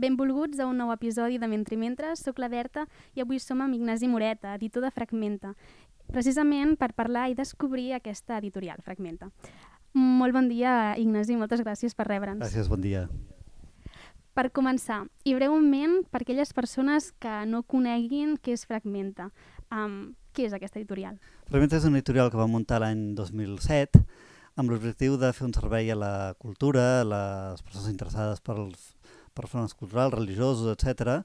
Benvolguts a un nou episodi de Mentre Mentre, soc la Berta i avui som amb Ignasi Moreta, editor de Fragmenta, precisament per parlar i descobrir aquesta editorial, Fragmenta. Molt bon dia, Ignasi, moltes gràcies per rebre'ns. Gràcies, bon dia. Per començar, i breument, per aquelles persones que no coneguin què és Fragmenta, um, què és aquesta editorial? Fragmenta és una editorial que va muntar l'any 2007 amb l'objectiu de fer un servei a la cultura, a les persones interessades pels, per fenòmens culturals, religiosos, etc.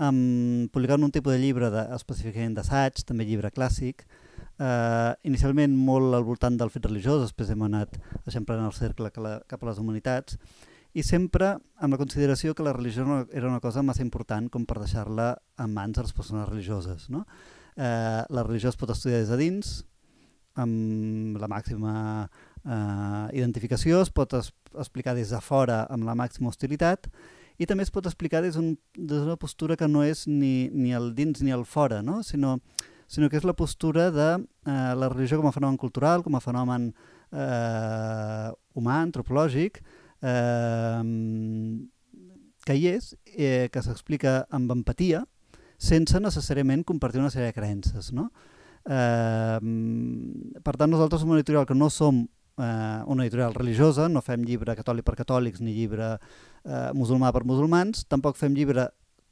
Um, publicant un tipus de llibre de, específicament d'assaig, també llibre clàssic, uh, inicialment molt al voltant del fet religiós, després hem anat eixamplant el cercle cap a les humanitats, i sempre amb la consideració que la religió era una cosa massa important com per deixar-la en mans de les persones religioses. No? Eh, la religió es pot estudiar des de dins, amb la màxima eh, identificació, es pot es explicar des de fora amb la màxima hostilitat, i també es pot explicar des d'una un, postura que no és ni, ni el dins ni el fora, no? sinó, sinó que és la postura de eh, la religió com a fenomen cultural, com a fenomen eh, humà, antropològic, eh, que hi és, eh, que s'explica amb empatia, sense necessàriament compartir una sèrie de creences. No? Eh, per tant, nosaltres som una editorial que no som eh, una editorial religiosa, no fem llibre catòlic per catòlics ni llibre eh, musulmà per musulmans, tampoc fem llibre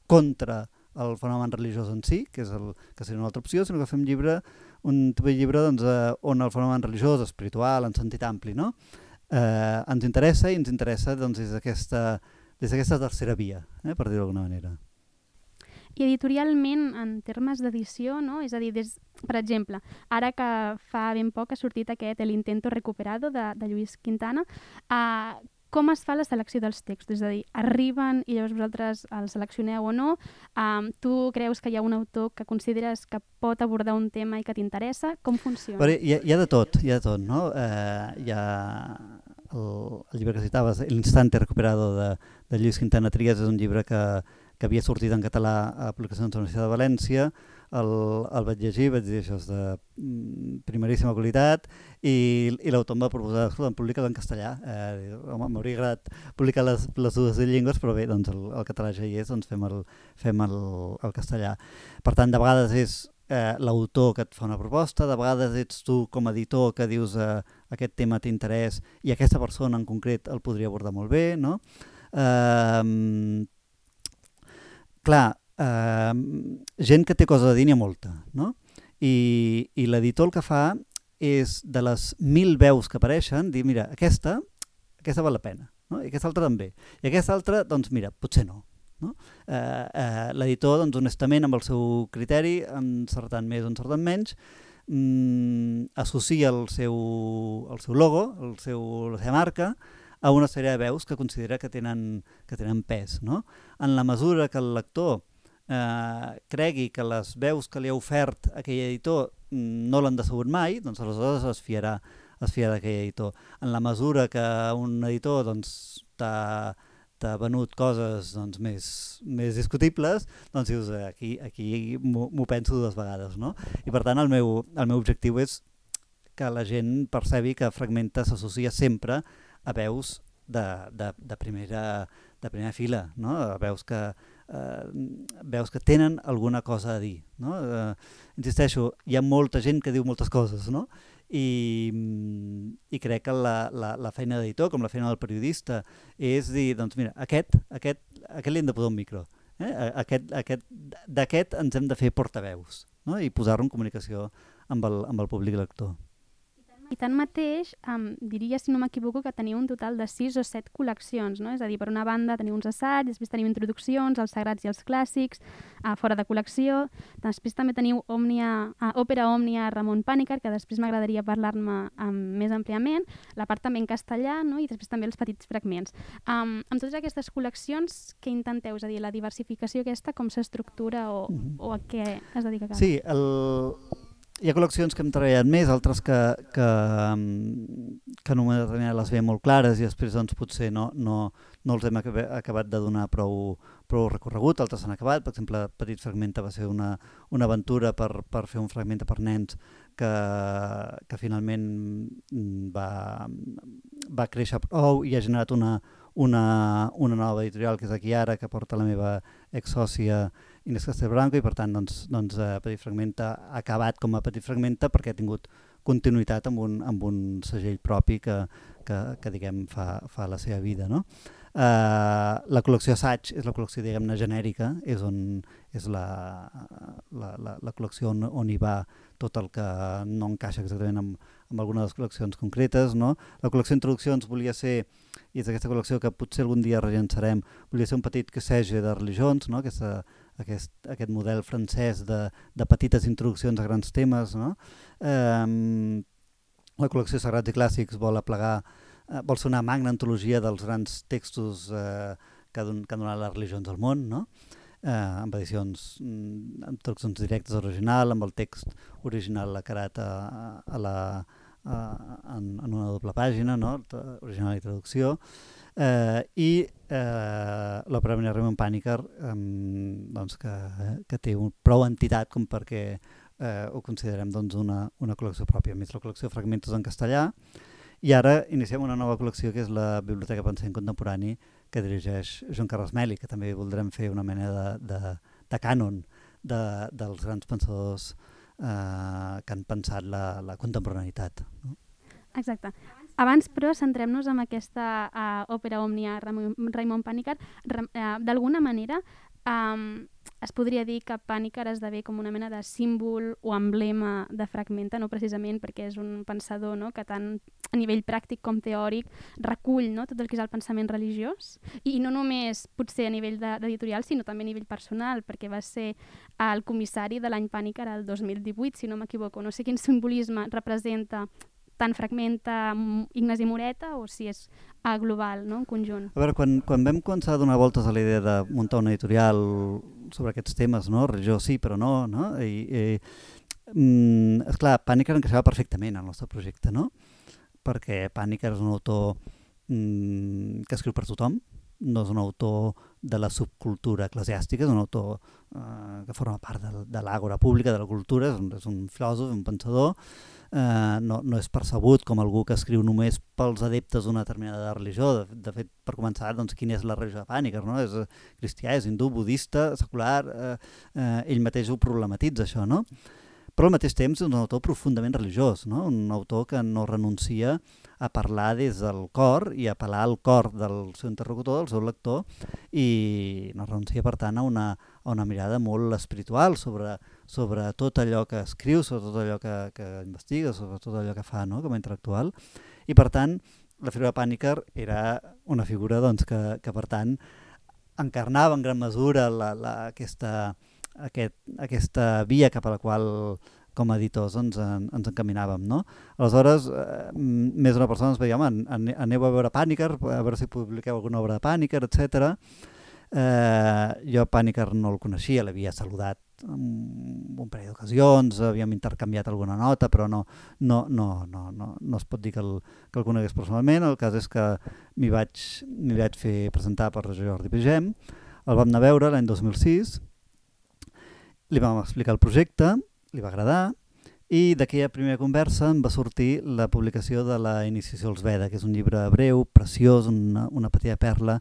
contra el fenomen religiós en si, que és el que seria una altra opció, sinó que fem llibre, un tipus de llibre doncs, eh, on el fenomen religiós, espiritual, en sentit ampli, no? eh, ens interessa i ens interessa doncs, des d'aquesta des d'aquesta tercera via, eh, per dir-ho d'alguna manera. I editorialment, en termes d'edició, no? és a dir, des, per exemple, ara que fa ben poc ha sortit aquest El intento recuperado de, de Lluís Quintana, uh, com es fa la selecció dels textos? És a dir, arriben i llavors vosaltres els seleccioneu o no? Um, tu creus que hi ha un autor que consideres que pot abordar un tema i que t'interessa? Com funciona? Però hi, ha, hi ha de tot, hi ha de tot, no? Eh, hi ha el, el llibre que citaves, L'Instante recuperado de, de Lluís Quintana Trias, és un llibre que, que havia sortit en català a publicacions de la Universitat de València, el, el vaig llegir, vaig dir això és de mm, primeríssima qualitat i, i l'autor em va proposar, escolta, publica-lo en castellà. Eh, M'hauria agradat publicar les, les dues llengües, però bé, doncs el, el català ja hi és, doncs fem el, fem el, el castellà. Per tant, de vegades és eh, l'autor que et fa una proposta, de vegades ets tu com a editor que dius eh, aquest tema t'interès i aquesta persona en concret el podria abordar molt bé, no? Eh, clar, eh, gent que té cosa de dir n'hi ha molta, no? I, i l'editor el que fa és de les mil veus que apareixen, dir, mira, aquesta, aquesta val la pena, no? i aquesta altra també. I aquesta altra, doncs mira, potser no. no? Eh, eh, L'editor, doncs, honestament, amb el seu criteri, encertant més o encertant menys, mm, associa el seu, el seu logo, el seu, la seva marca, a una sèrie de veus que considera que tenen, que tenen pes. No? En la mesura que el lector eh, cregui que les veus que li ha ofert aquell editor mm, no l'han decebut mai, doncs aleshores es fiarà, es fiarà d'aquell editor. En la mesura que un editor doncs, t'ha t'ha venut coses doncs, més, més discutibles, doncs dius, eh, aquí, aquí m'ho penso dues vegades. No? I per tant el meu, el meu objectiu és que la gent percebi que Fragmenta s'associa sempre a veus de, de, de, primera, de primera fila, no? a veus que, eh, veus que tenen alguna cosa a dir. No? Eh, insisteixo, hi ha molta gent que diu moltes coses, no? I, i crec que la, la, la feina d'editor, com la feina del periodista, és dir, doncs mira, aquest, aquest, aquest li hem de posar un micro. Eh? Aquest, aquest, D'aquest ens hem de fer portaveus no? i posar-lo en comunicació amb el, amb el públic lector. I tanmateix, um, diria, si no m'equivoco, que teniu un total de 6 o 7 col·leccions, no? És a dir, per una banda teniu uns assaigs, després teniu introduccions, els sagrats i els clàssics, uh, fora de col·lecció, després també teniu Òmnia, uh, Òpera Òmnia Ramon Pànicar, que després m'agradaria parlar-ne um, més àmpliament, la part també en castellà, no? i després també els petits fragments. Um, amb totes aquestes col·leccions, què intenteu? És a dir, la diversificació aquesta, com s'estructura o, mm -hmm. o a què es dedica cada? Sí, el, hi ha col·leccions que hem treballat més, altres que, que, que només les veiem molt clares i després doncs, potser no, no, no els hem acabat de donar prou, prou recorregut, altres s'han acabat, per exemple Petit Fragmenta va ser una, una aventura per, per fer un fragment per nens que, que finalment va, va créixer prou i ha generat una, una, una nova editorial que és aquí ara, que porta la meva ex-sòcia Inés Castelbranco i per tant doncs, doncs, eh, Petit Fragmenta ha acabat com a Petit Fragmenta perquè ha tingut continuïtat amb un, amb un segell propi que, que, que diguem fa, fa la seva vida. No? Uh, la col·lecció assaig és la col·lecció diguem-ne genèrica, és, on, és la, la, la, la col·lecció on, on hi va tot el que no encaixa exactament amb, amb alguna de les col·leccions concretes. No? La col·lecció d'introduccions volia ser, i és aquesta col·lecció que potser algun dia rellençarem, volia ser un petit quessege de religions, no? aquesta, aquest, aquest model francès de, de petites introduccions a grans temes. No? Eh, la col·lecció Sagrats i Clàssics vol aplegar eh, vol ser una magna antologia dels grans textos eh, que, don, que han donat les religions al món, no? eh, amb edicions, mm, amb traduccions directes original, amb el text original lacarat a, a la, a, en, en una doble pàgina, no? original i traducció, eh, i eh, l'òpera Mena Raymond Paniker eh, doncs que, que té un, prou entitat com perquè eh, ho considerem doncs, una, una col·lecció pròpia. Més, la col·lecció Fragmentos en castellà, i ara iniciem una nova col·lecció que és la Biblioteca Pensament Contemporani que dirigeix Joan Carles Meli, que també voldrem fer una mena de, de, de cànon de, dels grans pensadors eh, que han pensat la, la contemporaneïtat. No? Exacte. Abans, però, centrem-nos en aquesta uh, òpera òmnia Raimon Panicar. Uh, D'alguna manera, um, es podria dir que Pàniker esdevé com una mena de símbol o emblema de Fragmenta, no precisament perquè és un pensador no? que tant a nivell pràctic com teòric recull no? tot el que és el pensament religiós i no només potser a nivell d'editorial sinó també a nivell personal perquè va ser el comissari de l'any Pàniker el 2018, si no m'equivoco. No sé quin simbolisme representa tant fragmenta Ignasi Moreta o si és a global, no? en conjunt. A veure, quan, quan vam començar a donar voltes a la idea de muntar una editorial sobre aquests temes, no? religió sí però no, no? I, i mm, esclar, Pàniker encaixava perfectament al nostre projecte, no? perquè Pàniker és un autor mm, que escriu per tothom, no és un autor de la subcultura eclesiàstica, és un autor eh, que forma part de, de l'àgora pública, de la cultura, és un, és un filòsof, un pensador, eh, no, no és percebut com algú que escriu només pels adeptes d'una determinada religió. De, de fet, per començar, doncs, quina és la religió de Pàniker? No? És cristià, és hindú, budista, secular, eh, eh, ell mateix ho problematitza, això, no? Però al mateix temps és un autor profundament religiós, no? un autor que no renuncia a parlar des del cor i a apel·lar al cor del seu interlocutor, del seu lector, i no renuncia, per tant, a una, una mirada molt espiritual sobre, sobre tot allò que escriu, sobre tot allò que, que investiga, sobre tot allò que fa no? com a intel·lectual. I, per tant, la figura de Pàniker era una figura doncs, que, que, per tant, encarnava en gran mesura la, la, aquesta, aquest, aquesta via cap a la qual com a editors ens, en, ens encaminàvem. No? Aleshores, eh, més d'una persona ens veia, home, aneu a veure Pàniker, a veure si publiqueu alguna obra de Pàniker, etc. Eh, jo Pàniker no el coneixia, l'havia saludat un parell d'ocasions, havíem intercanviat alguna nota, però no, no, no, no, no, no es pot dir que el, que el conegués personalment. El cas és que m'hi vaig, vaig fer presentar per Jordi Pigem, el vam anar a veure l'any 2006, li vam explicar el projecte, li va agradar i d'aquella primera conversa em va sortir la publicació de la Iniciació als Veda, que és un llibre breu, preciós, una, una petita perla,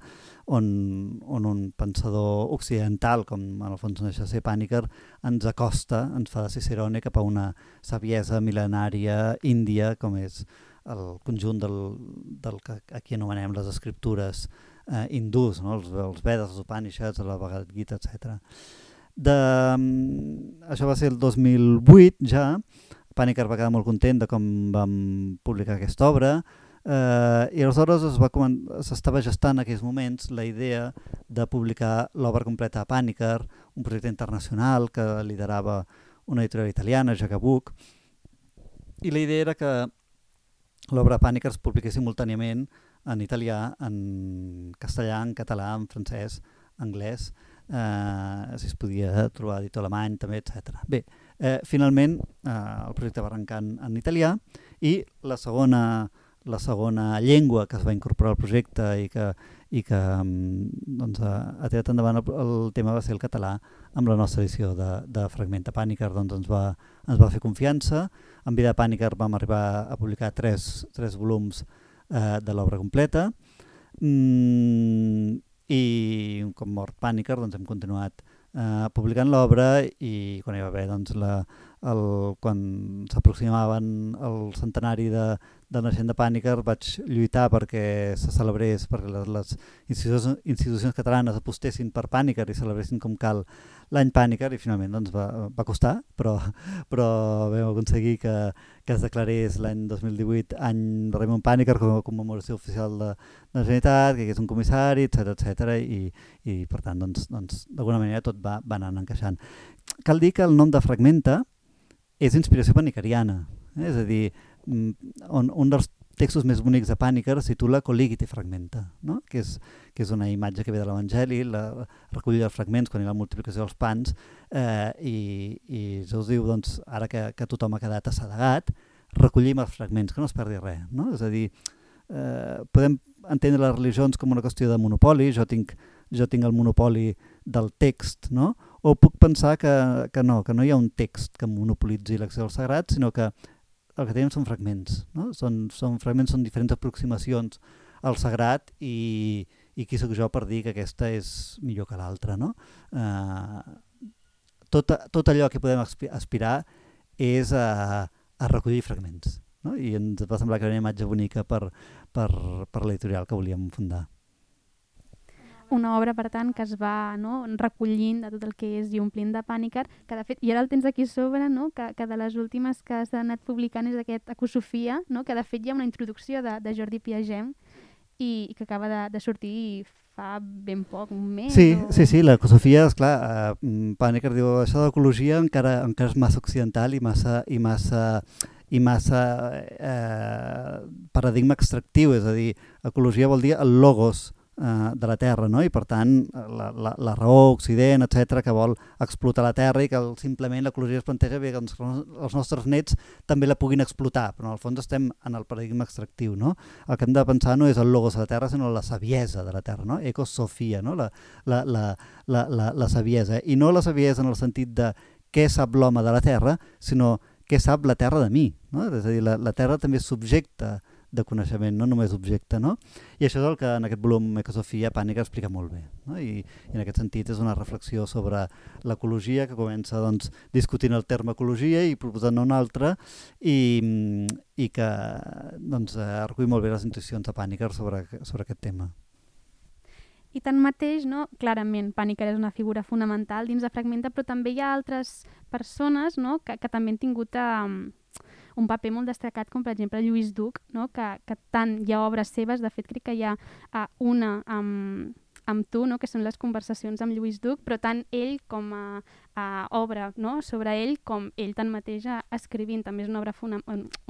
on, on un pensador occidental, com en el fons no deixa ser Pàniker, ens acosta, ens fa de Cicerone cap a una saviesa mil·lenària índia, com és el conjunt del, del que aquí anomenem les escriptures eh, hindús, no? els, els Vedes, els Upanishads, la Bhagavad Gita, etc. De, mm, això va ser el 2008 ja, Pàniker va quedar molt content de com vam publicar aquesta obra. Eh, i aleshores s'estava gestant en aquells moments la idea de publicar l'obra completa a Pàniker, un projecte internacional que liderava una editorial italiana, Jacabuk, i la idea era que l'obra Pàniker es publiqués simultàniament en italià, en castellà, en català, en francès, anglès, eh, si es podia trobar editor alemany també, etc. Bé, eh, finalment eh, el projecte va arrencar en, en italià i la segona, la segona llengua que es va incorporar al projecte i que, i que mm, doncs, ha tirat endavant el, el tema va ser el català amb la nostra edició de, de Fragmenta Pàniker doncs ens, va, ens va fer confiança en Vida Pàniker vam arribar a publicar tres, tres volums eh, de l'obra completa Mm, I com mort Pàniker doncs hem continuat eh, publicant l'obra i quan hi va haver doncs, la, el, quan s'aproximaven el centenari de, del naixement de Pàniker vaig lluitar perquè se celebrés, perquè les, les institucions, institucions catalanes apostessin per Pàniker i celebressin com cal l'any Pàniker i finalment doncs, va, va costar, però, però vam aconseguir que, que es declarés l'any 2018 any Raymond Pàniker com a commemoració oficial de, de la Generalitat, que hagués un comissari, etc etc i, i per tant doncs, doncs, d'alguna manera tot va, va anant encaixant. Cal dir que el nom de Fragmenta és inspiració panicariana, eh? és a dir, Mm, on, un dels textos més bonics de Pàniker es titula Coligite fragmenta, no? que, és, que és una imatge que ve de l'Evangeli, la recull dels fragments quan hi ha la multiplicació dels pans, eh, i, i Jesús diu, doncs, ara que, que tothom ha quedat assedegat, recollim els fragments, que no es perdi res. No? És a dir, eh, podem entendre les religions com una qüestió de monopoli, jo tinc, jo tinc el monopoli del text, no? o puc pensar que, que no, que no hi ha un text que monopolitzi l'acció del sagrat, sinó que el que tenim són fragments, no? són, són fragments, són diferents aproximacions al sagrat i, i qui sóc jo per dir que aquesta és millor que l'altra. No? Eh, tot, tot allò que podem aspirar és a, a recollir fragments no? i ens va semblar que era una imatge bonica per, per, per l'editorial que volíem fundar una obra, per tant, que es va no, recollint de tot el que és i omplint de Pànicar, que de fet, i ara el tens aquí sobre, no, que, que de les últimes que s'ha anat publicant és aquest Ecosofia, no, que de fet hi ha una introducció de, de Jordi Piagem i, i que acaba de, de sortir fa ben poc, un mes. Sí, o... sí, sí, l'ecosofia, esclar, eh, Pànicar diu això de l'ecologia encara, encara és massa occidental i massa, i massa i massa eh, paradigma extractiu, és a dir, ecologia vol dir el logos, de la Terra, no? i per tant la, la, la raó, Occident, etc que vol explotar la Terra i que el, simplement l'ecologia es planteja que doncs, els nostres nets també la puguin explotar, però en el fons estem en el paradigma extractiu. No? El que hem de pensar no és el logos de la Terra, sinó la saviesa de la Terra, no? ecosofia, no? la, la, la, la, la, la saviesa, i no la saviesa en el sentit de què sap l'home de la Terra, sinó què sap la Terra de mi. No? És a dir, la, la Terra també és subjecte de coneixement, no només objecte. No? I això és el que en aquest volum Ecosofia Pànica explica molt bé. No? I, I en aquest sentit és una reflexió sobre l'ecologia que comença doncs, discutint el terme ecologia i proposant un altre i, i que doncs, recull molt bé les intuïcions de Pànica sobre, sobre aquest tema. I tanmateix, no, clarament, Pàniker és una figura fonamental dins de Fragmenta, però també hi ha altres persones no, que, que també han tingut eh, un paper molt destacat, com per exemple Lluís Duc, no? que, que tant hi ha obres seves, de fet crec que hi ha uh, una amb, amb tu, no? que són les conversacions amb Lluís Duc, però tant ell com a, a obra no? sobre ell, com ell tanmateix escrivint, també és una, obra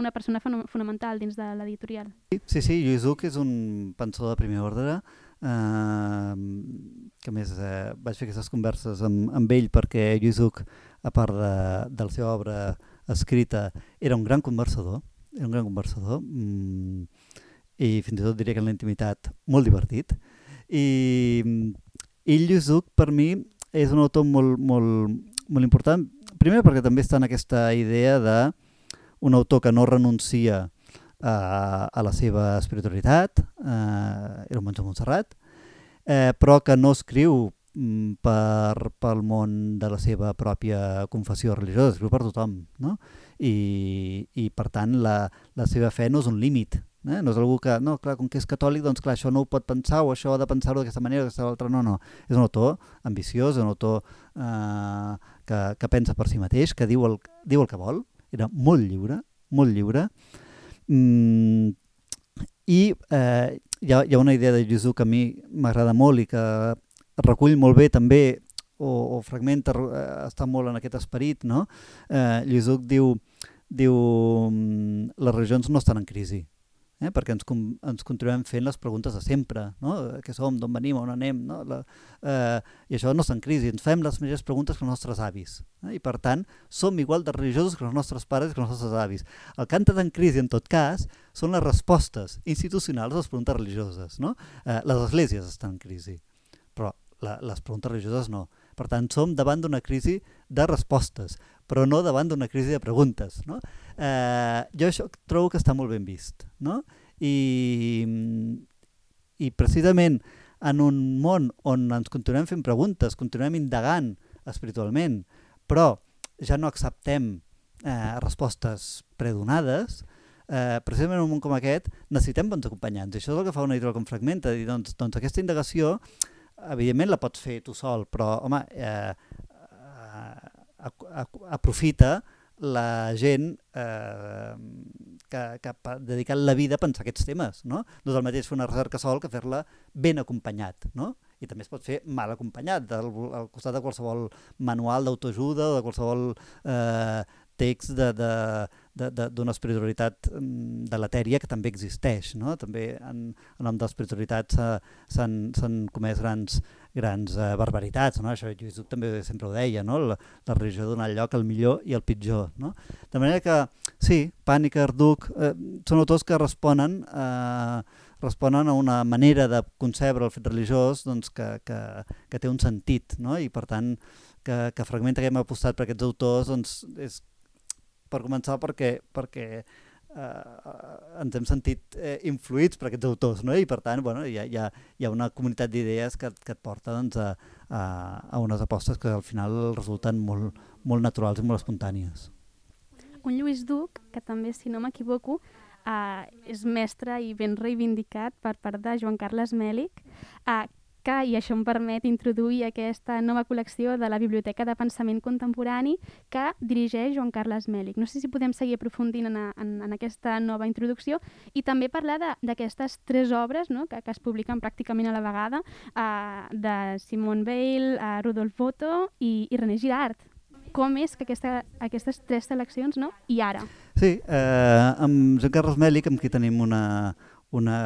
una persona fonamental dins de l'editorial. Sí, sí, Lluís Duc és un pensador de primer ordre, eh, que més eh, vaig fer aquestes converses amb, amb ell perquè Lluís Duc, a part de, de la seva obra escrita, era un gran conversador, era un gran conversador, mmm, i fins i tot diria que en la intimitat molt divertit. I, i Lluís Duc, per mi, és un autor molt, molt, molt important, primer perquè també està en aquesta idea de un autor que no renuncia a, a la seva espiritualitat, eh, era un monjo Montserrat, eh, però que no escriu Mm, per, pel món de la seva pròpia confessió religiosa, escriu per tothom, no? I, i per tant la, la seva fe no és un límit, eh? no és algú que, no, clar, com que és catòlic, doncs clar, això no ho pot pensar o això ha de pensar-ho d'aquesta manera o d'aquesta altra, no, no. És un autor ambiciós, un autor eh, que, que pensa per si mateix, que diu el, diu el que vol, era molt lliure, molt lliure, mm, i eh, hi, ha, hi ha una idea de Jesús que a mi m'agrada molt i que recull molt bé també o, o fragmenta, eh, està molt en aquest esperit, no? Eh, Lluís diu, diu mm, les religions no estan en crisi, eh? perquè ens, ens continuem fent les preguntes de sempre, no? què som, d'on venim, on anem, no? La, eh, i això no està en crisi, ens fem les mateixes preguntes que els nostres avis, eh? i per tant som igual de religiosos que els nostres pares i que els nostres avis. El que han en crisi en tot cas són les respostes institucionals a les preguntes religioses, no? Eh, les esglésies estan en crisi, la, les preguntes religioses no. Per tant, som davant d'una crisi de respostes, però no davant d'una crisi de preguntes. No? Eh, jo això trobo que està molt ben vist. No? I, i precisament en un món on ens continuem fent preguntes, continuem indagant espiritualment, però ja no acceptem eh, respostes predonades, eh, precisament en un món com aquest necessitem bons acompanyants. I això és el que fa una editorial com Fragmenta. I doncs, doncs aquesta indagació, evidentment la pots fer tu sol, però home, eh, eh, aprofita la gent eh, que, que ha dedicat la vida a pensar aquests temes. No? no és el mateix fer una recerca sol que fer-la ben acompanyat. No? i també es pot fer mal acompanyat, al, al costat de qualsevol manual d'autoajuda o de qualsevol eh, text d'una espiritualitat mm, de l'etèria que també existeix. No? També en, en nom de l'espiritualitat s'han comès grans, grans uh, barbaritats. No? Això Lluís Duc també sempre ho deia, no? la, la religió dona lloc al millor i al pitjor. No? De manera que, sí, Pànica, Duc, eh, són autors que responen, eh, responen a una manera de concebre el fet religiós doncs, que, que, que té un sentit no? i per tant que, que Fragmenta que hem apostat per aquests autors doncs, és per començar perquè, perquè eh, ens hem sentit eh, influïts per aquests autors no? i per tant bueno, hi, ha, hi, ha, hi ha una comunitat d'idees que, que et porta doncs, a, a, a unes apostes que al final resulten molt, molt naturals i molt espontànies. Un Lluís Duc, que també, si no m'equivoco, eh, és mestre i ben reivindicat per part de Joan Carles Mèlic, eh, que, i això em permet introduir aquesta nova col·lecció de la Biblioteca de Pensament Contemporani que dirigeix Joan Carles Mèlic. No sé si podem seguir aprofundint en, en, en aquesta nova introducció i també parlar d'aquestes tres obres no? que, que es publiquen pràcticament a la vegada uh, de Simone Weil, uh, Rudolf Otto i, i René Girard. Com és que aquesta, aquestes tres seleccions, no? I ara? Sí, eh, amb Joan Carles Mèlic, amb qui tenim una, una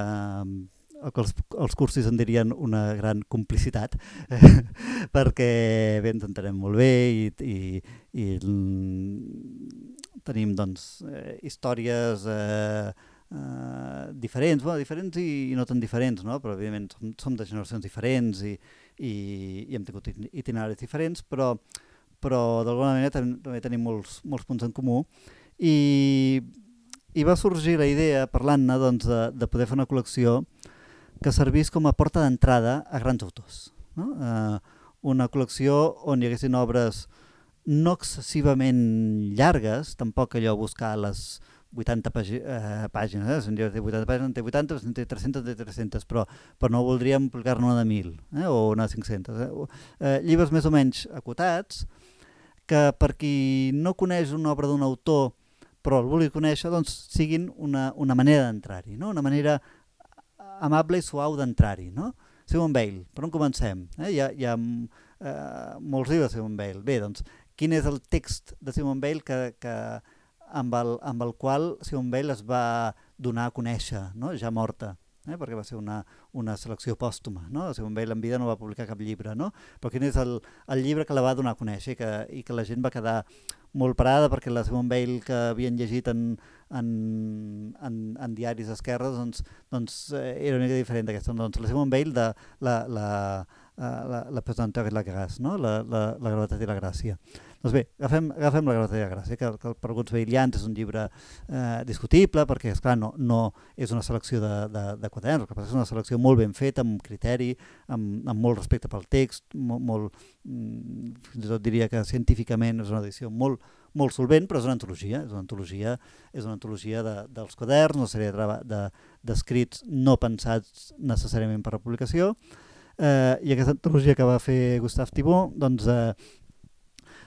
el que els, els cursis en dirien una gran complicitat, eh, perquè bé, ens entenem molt bé i, i, i tenim doncs, eh, històries eh, eh, diferents, bueno, diferents i, i no tan diferents, no? però evidentment som, som de generacions diferents i, i, i hem tingut itineraris diferents, però, però d'alguna manera també tenim molts, molts punts en comú i, i va sorgir la idea, parlant-ne, doncs, de, de poder fer una col·lecció que servís com a porta d'entrada a grans autors. No? Eh, una col·lecció on hi haguessin obres no excessivament llargues, tampoc allò buscar les 80 pàgi eh, pàgines, eh? té 80 pàgines, en té 80, si en té 300, en té 300, però, però no voldríem publicar-ne una de 1.000 eh? o una de 500. Eh? Eh, llibres més o menys acotats, que per qui no coneix una obra d'un autor però el vulgui conèixer, doncs siguin una, una manera d'entrar-hi, no? una manera amable i suau d'entrar-hi. No? Simon Bale, per on comencem? Eh? Hi ha, hi ha eh, molts llibres de Simon Bale. Bé, doncs, quin és el text de Simon Bale que, que, amb, el, amb el qual Simon Bale es va donar a conèixer, no? ja morta? Eh? perquè va ser una, una selecció pòstuma. No? Simon Bale en vida no va publicar cap llibre, no? però quin és el, el llibre que la va donar a conèixer i que, i que la gent va quedar molt parada perquè la Simone Bale que havien llegit en, en, en, en diaris d'esquerres doncs, doncs eh, era una mica diferent d'aquesta. Doncs la Simone Bale de la, la, la, la, la pesanteur i la gràcia, no? la, la, la gravetat i la gràcia. Doncs bé, agafem, agafem la Grata de Gràcia, que, que per alguns veïllants és un llibre eh, discutible, perquè, esclar, no, no és una selecció de, de, de quaderns, que és una selecció molt ben feta, amb criteri, amb, amb molt respecte pel text, molt, molt mm, fins i tot diria que científicament és una edició molt, molt solvent, però és una antologia, és una antologia, és una antologia de, dels quaderns, una sèrie d'escrits de, no pensats necessàriament per a publicació, eh, i aquesta antologia que va fer Gustave Thibon, doncs, eh,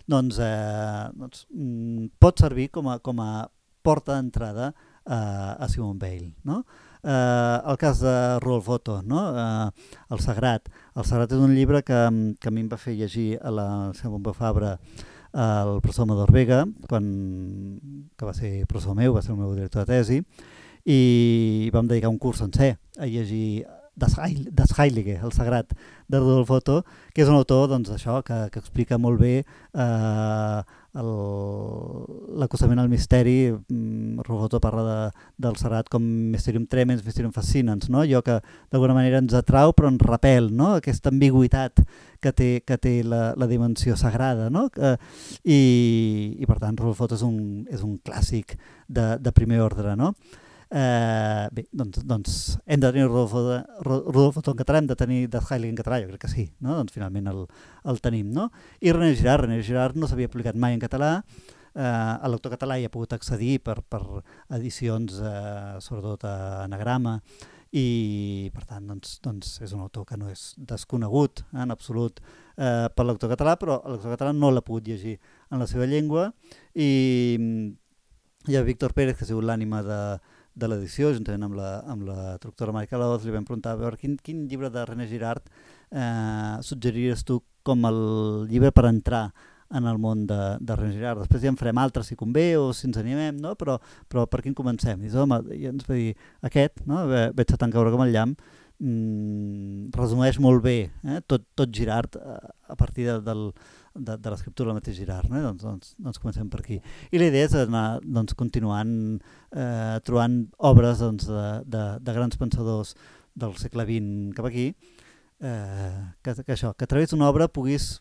doncs, eh, doncs mm, pot servir com a, com a porta d'entrada eh, a Simon Bale. No? Eh, el cas de Rolf Otto, no? eh, El Sagrat. El Sagrat és un llibre que, que a mi em va fer llegir a la seva Bomba Fabra el professor Amador Vega, quan, que va ser professor meu, va ser el meu director de tesi, i vam dedicar un curs sencer a llegir Das, Heil, das Heilige, el sagrat de Rudolf Otto, que és un autor doncs, això que, que explica molt bé eh, l'acostament al misteri. Mm, Rudolf Otto parla de, del sagrat com Mysterium Tremens, Mysterium Fascinans, no? allò que d'alguna manera ens atrau però ens repel, no? aquesta ambigüitat que té, que té la, la dimensió sagrada. No? Eh, i, I per tant Rudolf Otto és un, és un clàssic de, de primer ordre. No? Eh, bé, doncs, doncs hem de tenir Rodolfo, de, Rodolfo en català, hem de tenir de Heilig en català, jo crec que sí, no? doncs finalment el, el tenim. No? I René Girard, René Girard no s'havia publicat mai en català, eh, el lector català hi ha pogut accedir per, per edicions, eh, sobretot a anagrama, i per tant doncs, doncs és un autor que no és desconegut en absolut eh, per l'autor català, però l'autor català no l'ha pogut llegir en la seva llengua i hi ha Víctor Pérez, que ha sigut l'ànima de, de l'edició, juntament amb la, amb la traductora Maica Laoz, li vam preguntar a veure quin, quin llibre de René Girard eh, suggeriries tu com el llibre per entrar en el món de, de René Girard. Després ja en farem altres si convé o si ens animem, no? però, però per quin comencem? I, home, i ens va dir aquest, no? veig a tant caure com el llamp, mm, resumeix molt bé eh? tot, tot Girard a, eh, a partir de, del, de, de l'escriptura del mateix Girard. No? Doncs, doncs, doncs comencem per aquí. I la idea és anar doncs, continuant eh, trobant obres doncs, de, de, de grans pensadors del segle XX cap aquí, eh, que, que això, que a través d'una obra puguis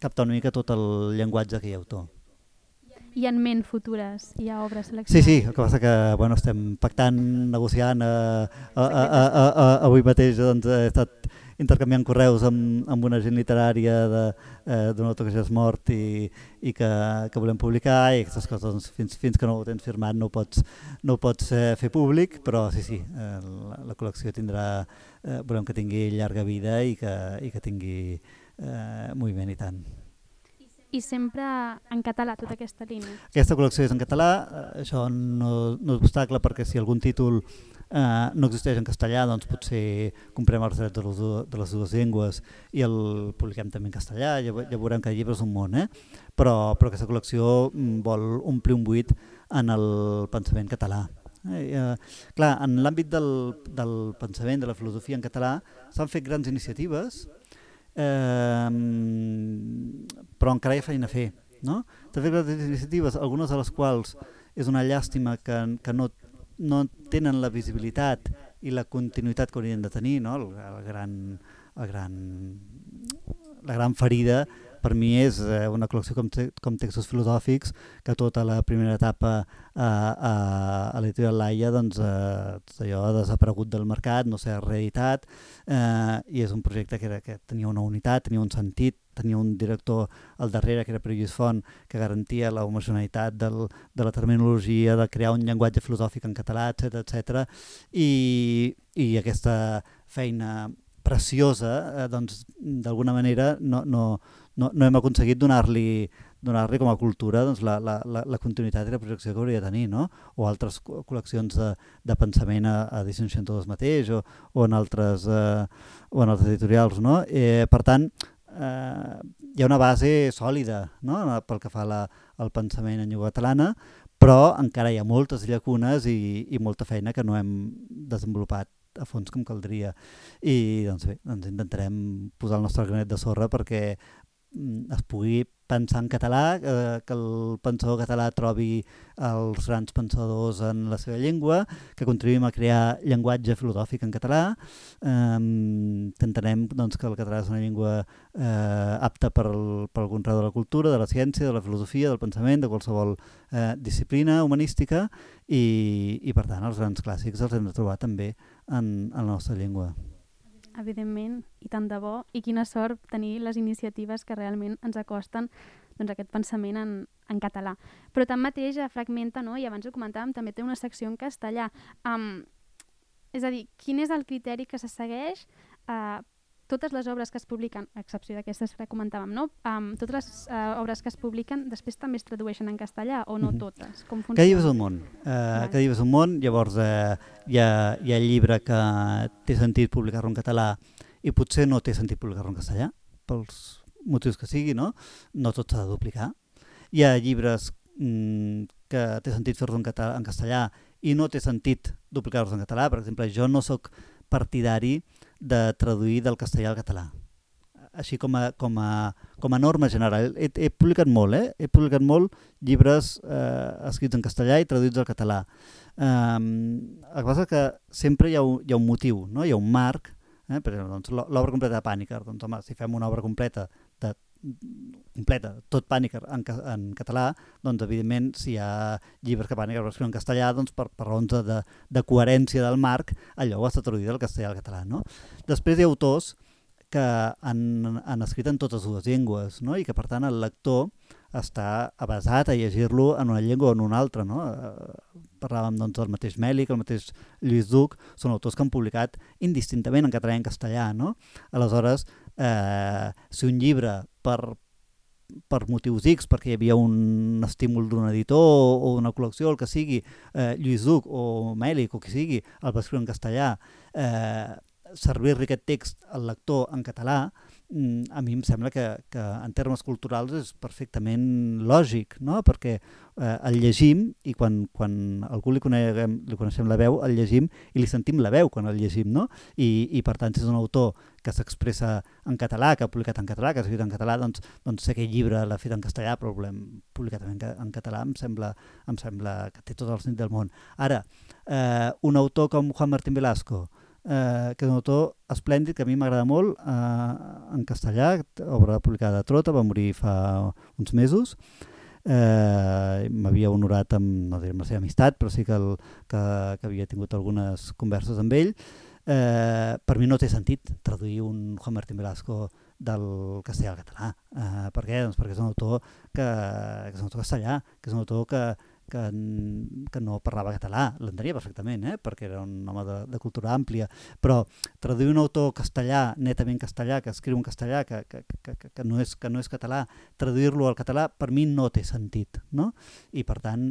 captar una mica tot el llenguatge que hi ha autor. I en ment futures hi ha obres seleccionades? Sí, sí, el que passa que bueno, estem pactant, negociant, eh, a, a, a, a, a, avui mateix doncs, he estat intercanviant correus amb, amb una gent literària eh, d'un autor que ja és mort i, i que, que volem publicar i aquestes coses doncs, fins, fins que no ho tens firmat no ho pots, no ho pots eh, fer públic, però sí, sí, eh, la, la col·lecció tindrà, eh, volem que tingui llarga vida i que, i que tingui eh, moviment i tant. I sempre en català, tota aquesta línia? Aquesta col·lecció és en català, eh, això no, no és obstacle perquè si algun títol eh, no existeix en castellà, doncs potser comprem els drets de les, de les dues llengües i el publiquem també en castellà, ja, ja veurem que el llibre és un món, eh? però, però aquesta col·lecció mm, vol omplir un buit en el pensament català. Eh, eh, clar, en l'àmbit del, del pensament, de la filosofia en català, s'han fet grans iniciatives, eh, però encara hi ha feina a fer. No? També les iniciatives, algunes de les quals és una llàstima que, que no, no tenen la visibilitat i la continuïtat que haurien de tenir, no? el, el gran, el gran, la gran ferida per mi és eh, una col·lecció com, te, com textos filosòfics que tota la primera etapa a, a, a l'editorial Laia doncs, eh, allò ha desaparegut del mercat, no s'ha reeditat eh, i és un projecte que, era, que tenia una unitat, tenia un sentit, tenia un director al darrere que era Pere Lluís Font que garantia la homogeneïtat del, de la terminologia, de crear un llenguatge filosòfic en català, etc etc. I, i aquesta feina preciosa, eh, doncs d'alguna manera no, no, no, no hem aconseguit donar-li donar-li com a cultura doncs, la, la, la, continuïtat i la projecció que hauria de tenir, no? o altres col·leccions de, de pensament a, a Edició 62 mateix o, o, en altres, eh, o en altres editorials. No? Eh, per tant, eh, hi ha una base sòlida no? pel que fa la, al pensament en llengua catalana, però encara hi ha moltes llacunes i, i molta feina que no hem desenvolupat a fons com caldria i doncs bé, doncs intentarem posar el nostre granet de sorra perquè Mm, es pugui pensar en català, eh, que el pensador català trobi els grans pensadors en la seva llengua, que contribuïm a crear llenguatge filosòfic en català. Eh, intentarem doncs, que el català és una llengua eh, apta per, el, per algun grau de la cultura, de la ciència, de la filosofia, del pensament, de qualsevol eh, disciplina humanística i, i per tant els grans clàssics els hem de trobar també en, en la nostra llengua evidentment, i tant de bo, i quina sort tenir les iniciatives que realment ens acosten doncs, aquest pensament en, en català. Però tanmateix a Fragmenta, no? i abans ho comentàvem, també té una secció en castellà. Um, és a dir, quin és el criteri que se segueix uh, totes les obres que es publiquen, a excepció d'aquestes que comentàvem, no? Um, totes les uh, obres que es publiquen després també es tradueixen en castellà o no -hmm. totes? Com funciona? És un món. Uh, llibre és un món, llavors uh, hi, ha, hi ha llibre que té sentit publicar-lo en català i potser no té sentit publicar-lo en castellà, pels motius que sigui, no? No tot s'ha de duplicar. Hi ha llibres mm, que té sentit fer-los en, en castellà i no té sentit duplicar-los en català. Per exemple, jo no sóc partidari de traduir del castellà al català així com a, com a, com a norma general. He, he publicat molt, eh? He publicat molt llibres eh, escrits en castellà i traduïts al català. Um, el que passa que sempre hi ha un, hi ha un motiu, no? hi ha un marc, eh? per exemple, doncs, l'obra completa de Pànica. Doncs, home, si fem una obra completa de completa, tot Pànic en, en català, doncs evidentment si hi ha llibres que Pànic es en castellà, doncs per, per raons de, de coherència del marc, allò està traduït del castellà al català. No? Després hi ha autors que han, han escrit en totes dues llengües no? i que per tant el lector està avasat a llegir-lo en una llengua o en una altra. No? Parlàvem doncs, del mateix Mèlic, el mateix Lluís Duc, són autors que han publicat indistintament en català i en castellà. No? Aleshores, eh, si un llibre per, per motius X, perquè hi havia un estímul d'un editor o una col·lecció, el que sigui, eh, Lluís Duc o Mèlic o qui sigui, el va escriure en castellà, eh, servir-li aquest text al lector en català, a mi em sembla que, que en termes culturals és perfectament lògic, no? perquè eh, el llegim i quan, quan algú li, coneguem, li coneixem la veu, el llegim i li sentim la veu quan el llegim, no? I, i per tant, si és un autor que s'expressa en català, que ha publicat en català, que ha escrit en català, doncs, doncs sé que el llibre l'ha fet en castellà, però l'hem publicat en, en català, em sembla, em sembla que té tot el sentit del món. Ara, eh, un autor com Juan Martín Velasco, eh, que és un autor esplèndid que a mi m'agrada molt eh, en castellà, obra publicada a Trota, va morir fa uns mesos eh, m'havia honorat amb, no diré amb la seva amistat, però sí que, el, que, que havia tingut algunes converses amb ell eh, per mi no té sentit traduir un Juan Martín Velasco del castellà al català. Eh, per què? Doncs perquè és un autor que, que és un autor castellà, que és un autor que, que, que no parlava català, l'entenia perfectament, eh? perquè era un home de, de cultura àmplia, però traduir un autor castellà, netament castellà, que escriu en castellà, que, que, que, que, no, és, que no és català, traduir-lo al català per mi no té sentit, no? I per tant,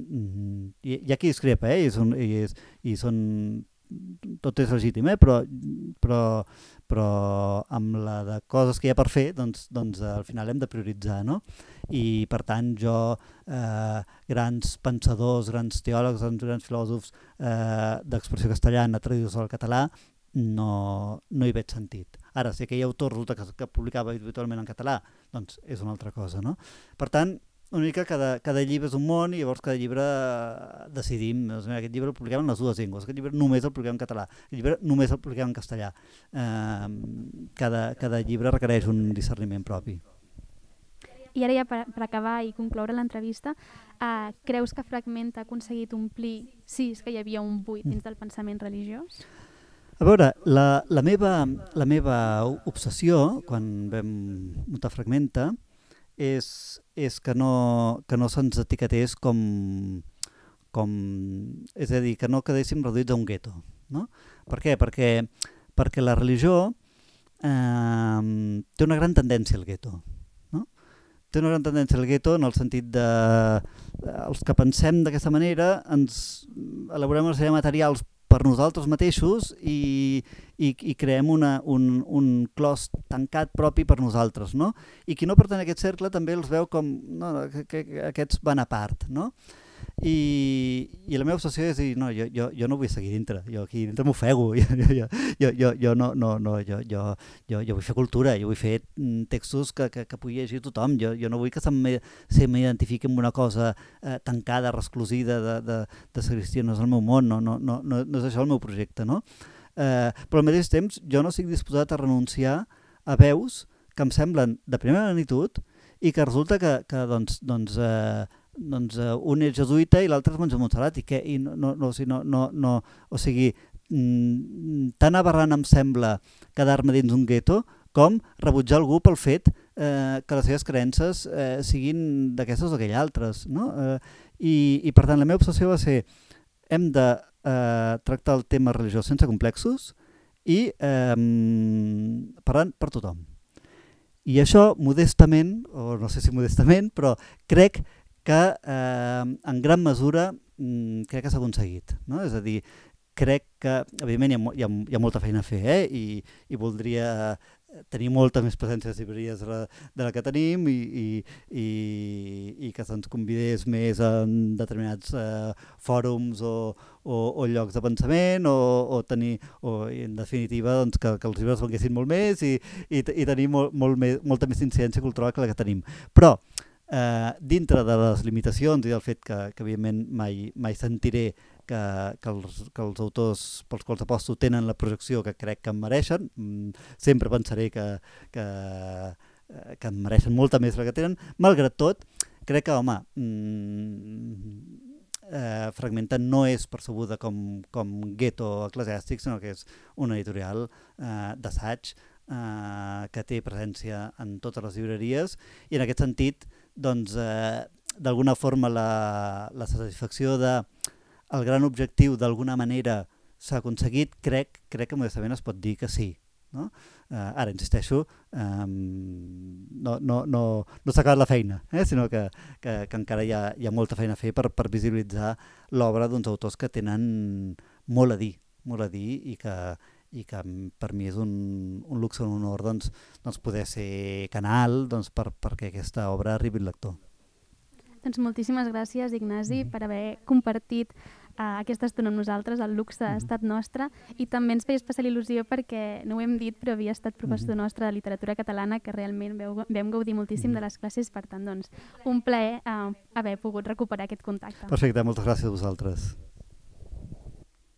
hi, hi ha qui discrepa, eh? I, són, i, és, i són tot és legítim, eh? però, però, però amb la de coses que hi ha per fer, doncs, doncs al final hem de prioritzar. No? I per tant jo, eh, grans pensadors, grans teòlegs, grans filòsofs eh, d'expressió castellana traduïts al català, no, no hi veig sentit. Ara, si aquell autor resulta que, que publicava habitualment en català, doncs és una altra cosa. No? Per tant, una mica cada, cada llibre és un món i llavors cada llibre eh, decidim, doncs, mira, aquest llibre el publiquem en les dues llengües, aquest llibre només el publiquem en català, aquest llibre només el publiquem en castellà. Eh, cada, cada llibre requereix un discerniment propi. I ara ja per, per acabar i concloure l'entrevista, eh, creus que Fragment ha aconseguit omplir, sí, és que hi havia un buit dins del pensament religiós? A veure, la, la, meva, la meva obsessió, quan vam muntar Fragmenta, és, és que no, que no se'ns etiquetés com, com... És a dir, que no quedéssim reduïts a un gueto. No? Per què? Perquè, perquè la religió eh, té una gran tendència al gueto. No? Té una gran tendència al gueto en el sentit de... Eh, els que pensem d'aquesta manera ens elaborem una sèrie de materials per nosaltres mateixos i, i, i creem una, un, un clos tancat propi per nosaltres. No? I qui no pertany a aquest cercle també els veu com no, que, que aquests van a part. No? I, i la meva obsessió és dir, no, jo, jo, jo no vull seguir dintre, jo aquí dintre m'ofego, jo, jo, jo, jo, jo, no, no, no, jo, jo, jo, jo vull fer cultura, jo vull fer mm, textos que, que, que pugui llegir tothom, jo, jo no vull que se m'identifiqui amb una cosa eh, tancada, resclusida de, de, de sagristia, no és el meu món, no, no, no, no, no és això el meu projecte, no? Eh, però al mateix temps jo no estic disposat a renunciar a veus que em semblen de primera magnitud i que resulta que, que doncs, doncs, eh, doncs, uh, un és jesuïta i l'altre és monja Montserrat i, què? I no, no, no, no, no, no, o sigui mm, tan aberrant em sembla quedar-me dins un gueto com rebutjar algú pel fet eh, que les seves creences eh, siguin d'aquestes o aquelles altres. No? Eh, i, I per tant la meva obsessió va ser hem de eh, tractar el tema religiós sense complexos i eh, parlant per tothom. I això, modestament, o no sé si modestament, però crec que eh, en gran mesura mm, crec que s'ha aconseguit. No? És a dir, crec que, evidentment, hi ha, hi ha, hi ha molta feina a fer eh? I, i voldria eh, tenir molta més llibreries de la, de la que tenim i, i, i, i que se'ns convidés més en determinats eh, fòrums o, o, o llocs de pensament o, o tenir, o en definitiva doncs, que, que els llibres venguessin molt més i, i, i tenir molt, molt més, molta més incidència cultural que la que tenim. Però dintre de les limitacions i del fet que, que evidentment mai, mai sentiré que, que, els, que els autors pels quals aposto tenen la projecció que crec que em mereixen, mm, sempre pensaré que, que, eh, que mereixen molta més la que tenen. Malgrat tot, crec que, home, mm, eh, Fragmenta no és percebuda com, com gueto eclesiàstic, sinó que és una editorial eh, d'assaig eh, que té presència en totes les llibreries i en aquest sentit, doncs, eh, d'alguna forma la, la satisfacció de el gran objectiu d'alguna manera s'ha aconseguit, crec, crec que modestament es pot dir que sí. No? Eh, ara, insisteixo, eh, no, no, no, no s'ha acabat la feina, eh? sinó que, que, que encara hi ha, hi ha molta feina a fer per, per visibilitzar l'obra d'uns autors que tenen molt a dir, molt a dir i que, i que per mi és un, un luxe, un honor doncs, doncs poder ser canal doncs, per, perquè aquesta obra arribi al lector. Doncs moltíssimes gràcies, Ignasi, mm. per haver compartit uh, aquesta estona amb nosaltres, el luxe ha estat nostre, i també ens feia especial il·lusió perquè, no ho hem dit, però havia estat professor mm. nostre de literatura catalana, que realment veu, vam gaudir moltíssim de les classes, per tant, doncs, un plaer uh, haver pogut recuperar aquest contacte. Perfecte, moltes gràcies a vosaltres.